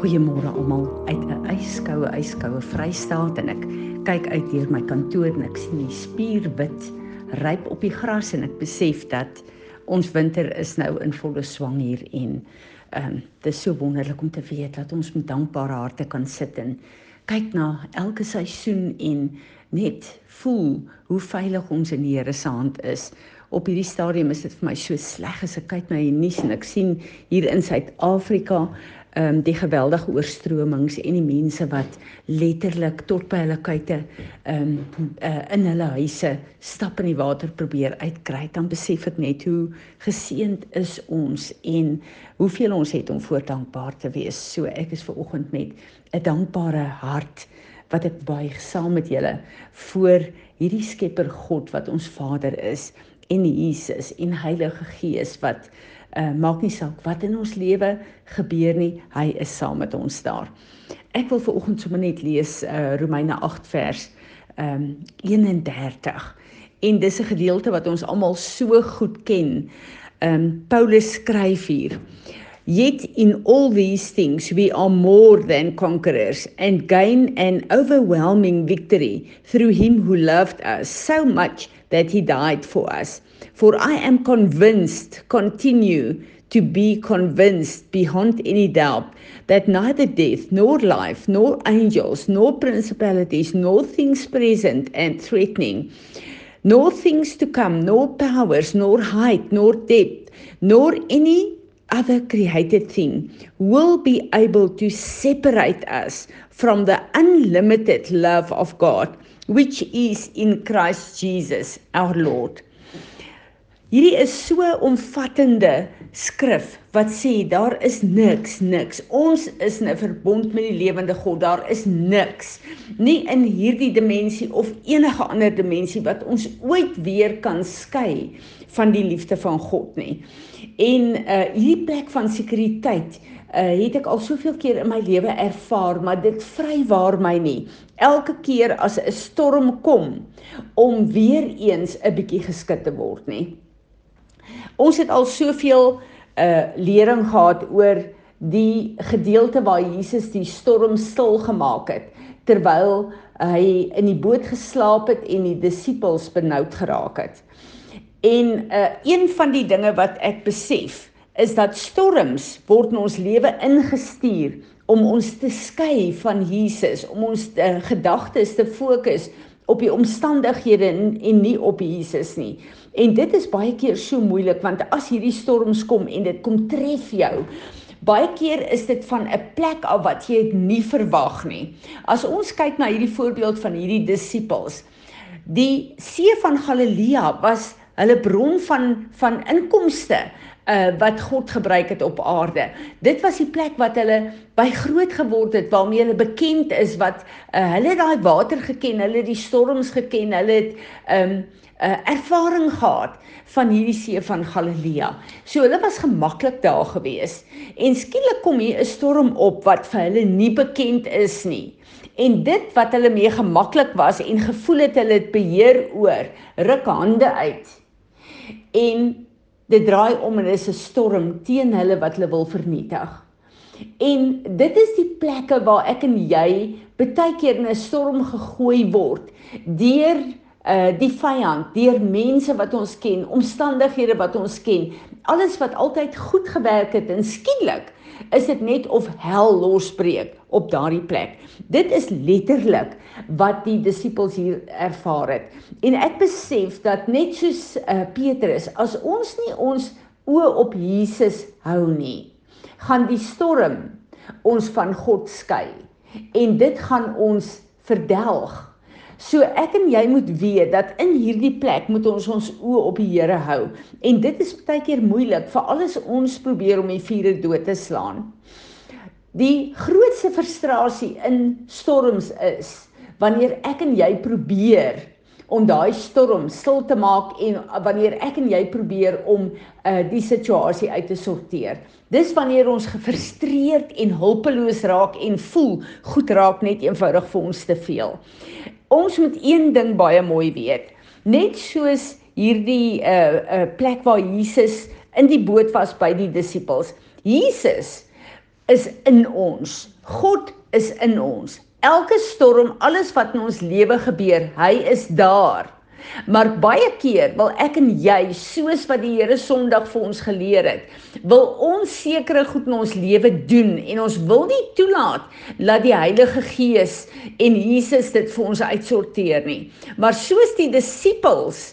Goeiemôre almal uit 'n yskoue yskoue Vrystaat en ek kyk uit deur my kantoor en ek sien die spierwit ryp op die gras en ek besef dat ons winter is nou in volle swang hier en ehm um, dit is so wonderlik om te weet dat ons met dankbare harte kan sit en kyk na elke seisoen en net voel hoe veilig ons in die Here se hand is. Op hierdie stadium is dit vir my so sleg as ek kyk na die nuus en ek sien hier in Suid-Afrika ehm um, die geweldige oorstromings en die mense wat letterlik tot by hulle kuite ehm um, uh, in hulle huise stap in die water probeer uitkry. Dan besef ek net hoe geseënd is ons en hoeveel ons het om voordankbaar te wees. So ek is ver oggend met 'n dankbare hart wat ek buig saam met julle voor hierdie Skepper God wat ons Vader is en Jesus en Heilige Gees wat uh, maak nie saak wat in ons lewe gebeur nie, hy is saam met ons daar. Ek wil vir oggend sommer net lees uh, Romeine 8 vers um, 31. En dis 'n gedeelte wat ons almal so goed ken. Um Paulus skryf hier Yet in all these things we are more than conquerors and gain an overwhelming victory through him who loved us so much that he died for us. For I am convinced, continue to be convinced beyond any doubt that neither death, nor life, nor angels, nor principalities, nor things present and threatening, nor things to come, nor powers, nor height, nor depth, nor any other created thing will be able to separate us from the unlimited love of God, which is in Christ Jesus our Lord. Hierdie is so omvattende skrif wat sê daar is niks, niks. Ons is in 'n verbond met die lewende God. Daar is niks nie in hierdie dimensie of enige ander dimensie wat ons ooit weer kan skei van die liefde van God nie. En uh hierdie plek van sekuriteit uh het ek al soveel keer in my lewe ervaar, maar dit vrywaar my nie. Elke keer as 'n storm kom om weer eens 'n bietjie geskit te word nie. Ons het al soveel uh lering gehad oor die gedeelte waar Jesus die storm stil gemaak het terwyl hy in die boot geslaap het en die disippels benoud geraak het. En uh een van die dinge wat ek besef is dat storms word in ons lewe ingestuur om ons te skei van Jesus, om ons uh, gedagtes te fokus op die omstandighede en, en nie op Jesus nie. En dit is baie keer so moeilik want as hierdie storms kom en dit kom tref jou, baie keer is dit van 'n plek af wat jy dit nie verwag nie. As ons kyk na hierdie voorbeeld van hierdie disippels, die see van Galilea was hulle bron van van inkomste uh wat God gebruik het op aarde. Dit was die plek wat hulle by groot geword het, waarmee hulle bekend is wat uh hulle daai water geken, hulle die storms geken, hulle het um 'n uh, ervaring gehad van hierdie see van Galilea. So hulle was gemaklik daar gewees. En skielik kom hier 'n storm op wat vir hulle nie bekend is nie. En dit wat hulle mee gemaklik was en gevoel het hulle het beheer oor, ruk hande uit. En dit draai om en is 'n storm teen hulle wat hulle wil vernietig. En dit is die plekke waar ek en jy baie keer in 'n storm gegooi word deur uh die vyand, deur mense wat ons ken, omstandighede wat ons ken, alles wat altyd goed gewerk het en skielik is dit net of hel losbreek op daardie plek. Dit is letterlik wat die disippels hier ervaar het. En ek besef dat net soos uh, Petrus, as ons nie ons oë op Jesus hou nie, gaan die storm ons van God skei en dit gaan ons verdelg So ek en jy moet weet dat in hierdie plek moet ons ons oë op die Here hou. En dit is baie keer moeilik vir alles ons probeer om die vuur dood te slaan. Die grootste frustrasie in storms is wanneer ek en jy probeer om daai storm stil te maak en wanneer ek en jy probeer om uh, die situasie uit te sorteer. Dis wanneer ons gefrustreerd en hulpeloos raak en voel goed raak net eenvoudig vir ons te veel ons moet een ding baie mooi weet. Net soos hierdie 'n uh, 'n uh, plek waar Jesus in die boot was by die disippels. Jesus is in ons. God is in ons. Elke storm, alles wat in ons lewe gebeur, hy is daar. Maar baie keer wil ek en jy, soos wat die Here Sondag vir ons geleer het, wil ons sekere goed in ons lewe doen en ons wil nie toelaat dat die Heilige Gees en Jesus dit vir ons uitsorteer nie. Maar soos die disippels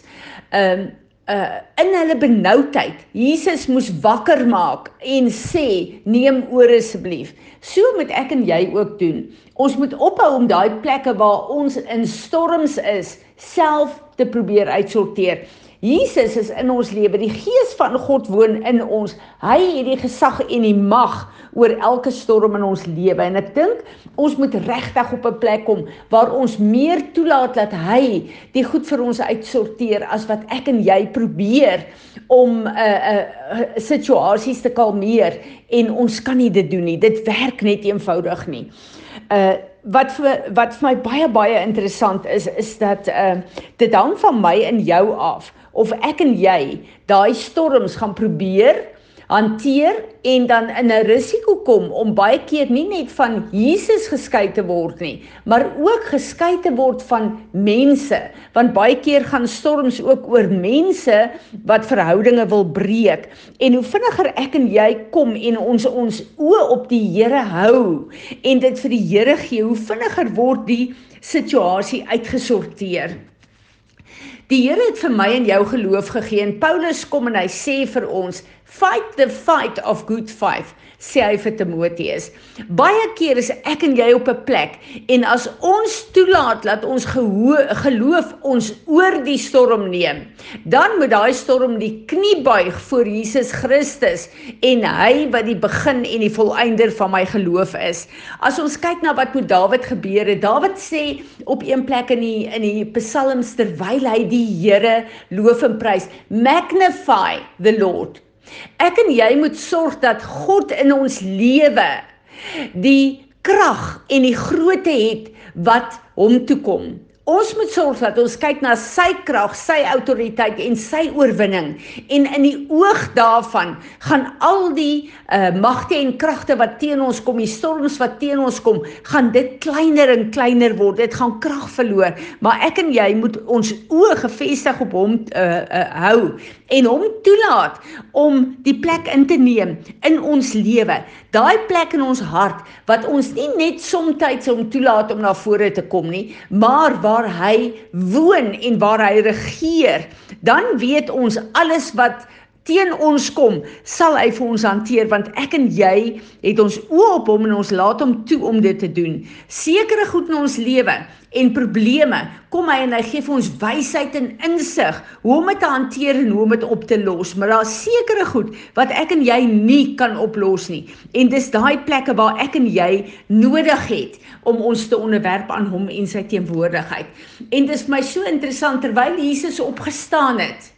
ehm um, uh in hulle benoudheid Jesus moes wakker maak en sê neem oor asseblief. So moet ek en jy ook doen. Ons moet ophou om daai plekke waar ons in storms is self te probeer uitsorteer. Jesus is in ons lewe. Die Gees van God woon in ons. Hy het die gesag en die mag oor elke storm in ons lewe. En ek dink ons moet regtig op 'n plek kom waar ons meer toelaat dat hy die goed vir ons uitsorteer as wat ek en jy probeer om 'n uh, 'n uh, uh, situasies te kalmeer en ons kan nie dit doen nie. Dit werk net eenvoudig nie. Uh wat vir wat vir my baie baie interessant is is dat uh dit hang van my en jou af of ek en jy daai storms gaan probeer hanteer en dan in 'n risiko kom om baie keer nie net van Jesus geskei te word nie, maar ook geskei te word van mense, want baie keer gaan storms ook oor mense wat verhoudinge wil breek. En hoe vinniger ek en jy kom en ons ons oë op die Here hou en dit vir die Here gee, hoe vinniger word die situasie uitgesorteer. Die Here het vir my en jou geloof gegee en Paulus kom en hy sê vir ons fight the fight of good fight sê hy vir Timoteus. Baie keer is ek en jy op 'n plek en as ons toelaat dat ons geloof ons oor die storm neem, dan moet daai storm die knie buig voor Jesus Christus en hy wat die begin en die volëinder van my geloof is. As ons kyk na wat met Dawid gebeur het, Dawid sê op een plek in die in die Psalms terwyl hy die Here loof en prys, magnify the Lord Ek en jy moet sorg dat God in ons lewe die krag en die grootte het wat hom toe kom. Ons moet sorg dat ons kyk na sy krag, sy autoriteit en sy oorwinning en in die oog daarvan gaan al die uh, magte en kragte wat teen ons kom, die storms wat teen ons kom, gaan dit kleiner en kleiner word. Dit gaan krag verloor, maar ek en jy moet ons oë gefestig op hom uh, uh, hou en hom toelaat om die plek in te neem in ons lewe. Daai plek in ons hart wat ons nie net soms om toelaat om na vore te kom nie, maar waar waar hy woon en waar hy regeer, dan weet ons alles wat teen ons kom, sal hy vir ons hanteer want ek en jy het ons oë op hom en ons laat hom toe om dit te doen. Sekere goed in ons lewe en probleme kom hy en hy gee vir ons wysheid en insig hoe om dit te hanteer en hoe om dit op te los. Maar daar's sekere goed wat ek en jy nie kan oplos nie. En dis daai plekke waar ek en jy nodig het om ons te onderwerp aan hom en sy teenwoordigheid. En dis vir my so interessant terwyl Jesus opgestaan het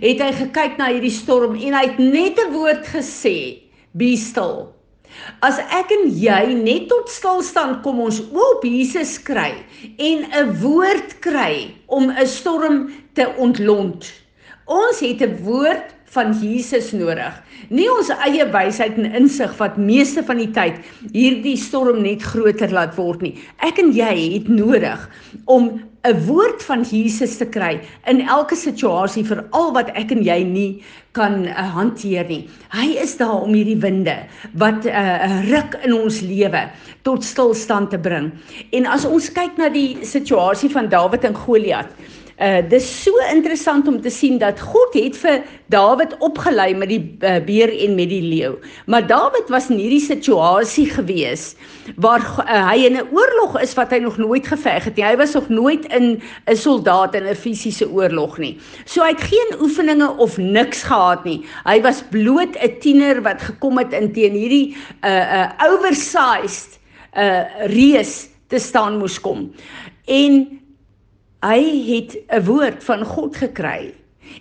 het hy gekyk na hierdie storm en hy het net 'n woord gesê: "Be still." As ek en jy net tot stilstand kom ons oop Jesus kry en 'n woord kry om 'n storm te ontlont. Ons het 'n woord van Jesus nodig. Nie ons eie wysheid en insig wat meeste van die tyd hierdie storm net groter laat word nie. Ek en jy het nodig om 'n woord van Jesus te kry in elke situasie vir al wat ek en jy nie kan uh, hanteer nie. Hy is daar om hierdie winde wat 'n uh, uh, ruk in ons lewe tot stilstand te bring. En as ons kyk na die situasie van Dawid en Goliat, Uh dis so interessant om te sien dat God het vir Dawid opgelei met die uh, beer en met die leeu. Maar Dawid was in hierdie situasie gewees waar uh, hy in 'n oorlog is wat hy nog nooit geveg het nie. Hy was nog nooit in 'n soldaat in 'n fisiese oorlog nie. So hy het geen oefeninge of niks gehad nie. Hy was bloot 'n tiener wat gekom het in teen hierdie uh uh oversized uh reus te staan moes kom. En hy het 'n woord van God gekry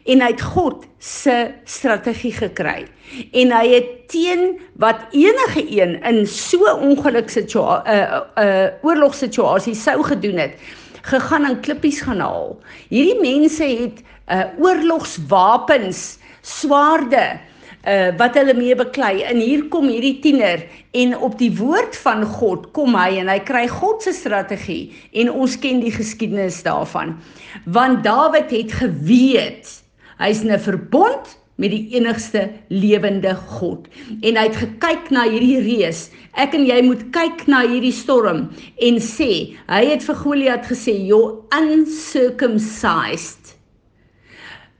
en hy het God se strategie gekry. En hy het teen wat enige een in so ongeluk situasie 'n uh, uh, oorlogssituasie sou gedoen het gegaan en klippies gaan haal. Hierdie mense het uh, oorlogswapens swaarde uh wat hulle mee beklei. En hier kom hierdie tiener en op die woord van God kom hy en hy kry God se strategie en ons ken die geskiedenis daarvan. Want Dawid het geweet hy's in 'n verbond met die enigste lewende God. En hy het gekyk na hierdie reus. Ek en jy moet kyk na hierdie storm en sê, hy het vir Goliat gesê, "You uncircumcised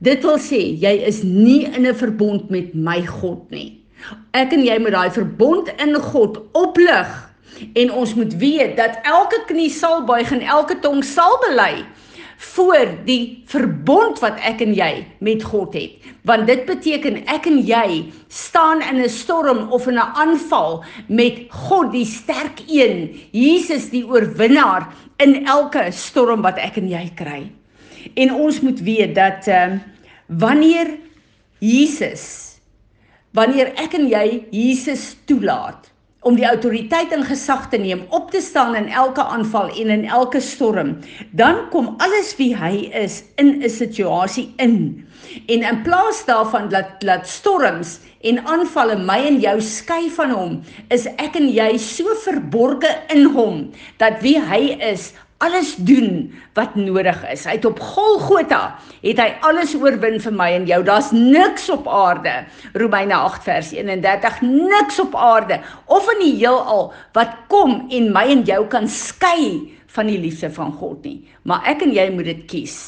Dit wil sê jy is nie in 'n verbond met my God nie. Ek en jy moet daai verbond in God oplig en ons moet weet dat elke knie sal buig en elke tong sal bely voor die verbond wat ek en jy met God het. Want dit beteken ek en jy staan in 'n storm of in 'n aanval met God die sterk een, Jesus die oorwinnaar in elke storm wat ek en jy kry. En ons moet weet dat ehm uh, wanneer Jesus wanneer ek en jy Jesus toelaat om die autoriteit en gesag te neem op te staan in elke aanval en in elke storm dan kom alles wie hy is in 'n situasie in. En in plaas daarvan dat laat storms en aanvalle my en jou skei van hom is ek en jy so verborge in hom dat wie hy is alles doen wat nodig is. Hy het op Golgotha het hy alles oorwin vir my en jou. Daar's niks op aarde. Romeine 8 vers 31. Niks op aarde of in die heelal wat kom en my en jou kan skei van die liefde van God nie. Maar ek en jy moet dit kies.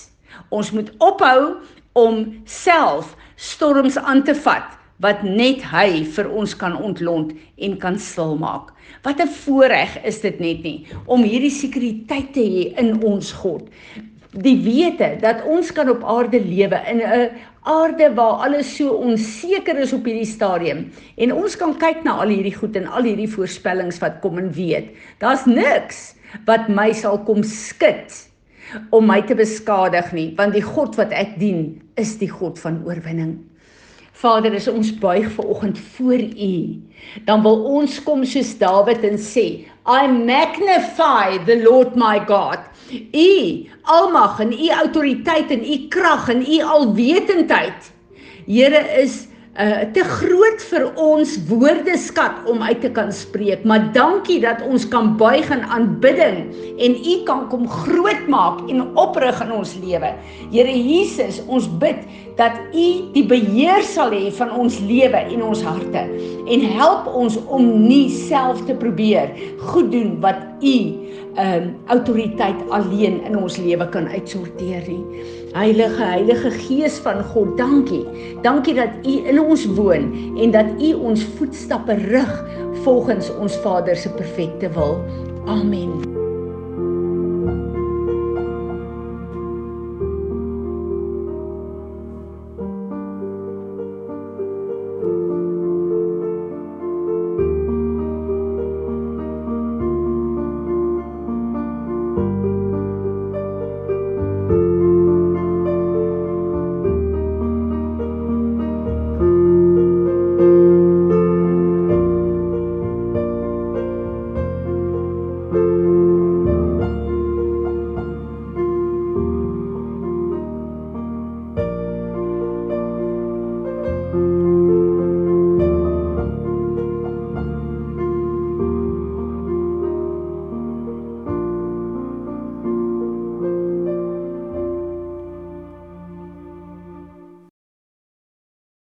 Ons moet ophou om self storms aan te vat wat net hy vir ons kan ontlont en kan stil maak. Wat 'n voorreg is dit net nie om hierdie sekuriteit te hê in ons God. Die wete dat ons kan op aarde lewe in 'n aarde waar alles so onseker is op hierdie stadium en ons kan kyk na al hierdie goed en al hierdie voorspellings wat kom en weet. Daar's niks wat my sal kom skud om my te beskadig nie, want die God wat ek dien is die God van oorwinning. Vader, as ons buig ver oggend voor U, dan wil ons kom soos Dawid en sê, I magnify the Lord my God. U almag en U autoriteit en U krag en U alwetendheid. Here is uh te groot vir ons woordeskat om uit te kan spreek, maar dankie dat ons kan buig in aanbidding en U kan kom groot maak en oprig in ons lewe. Here Jesus, ons bid dat U die beheer sal hê van ons lewe en ons harte en help ons om nie self te probeer goed doen wat U um autoriteit alleen in ons lewe kan uitsorteer nie. Heilige Heilige Gees van God, dankie. Dankie dat U in ons woon en dat U ons voetstappe rig volgens ons Vader se perfekte wil. Amen.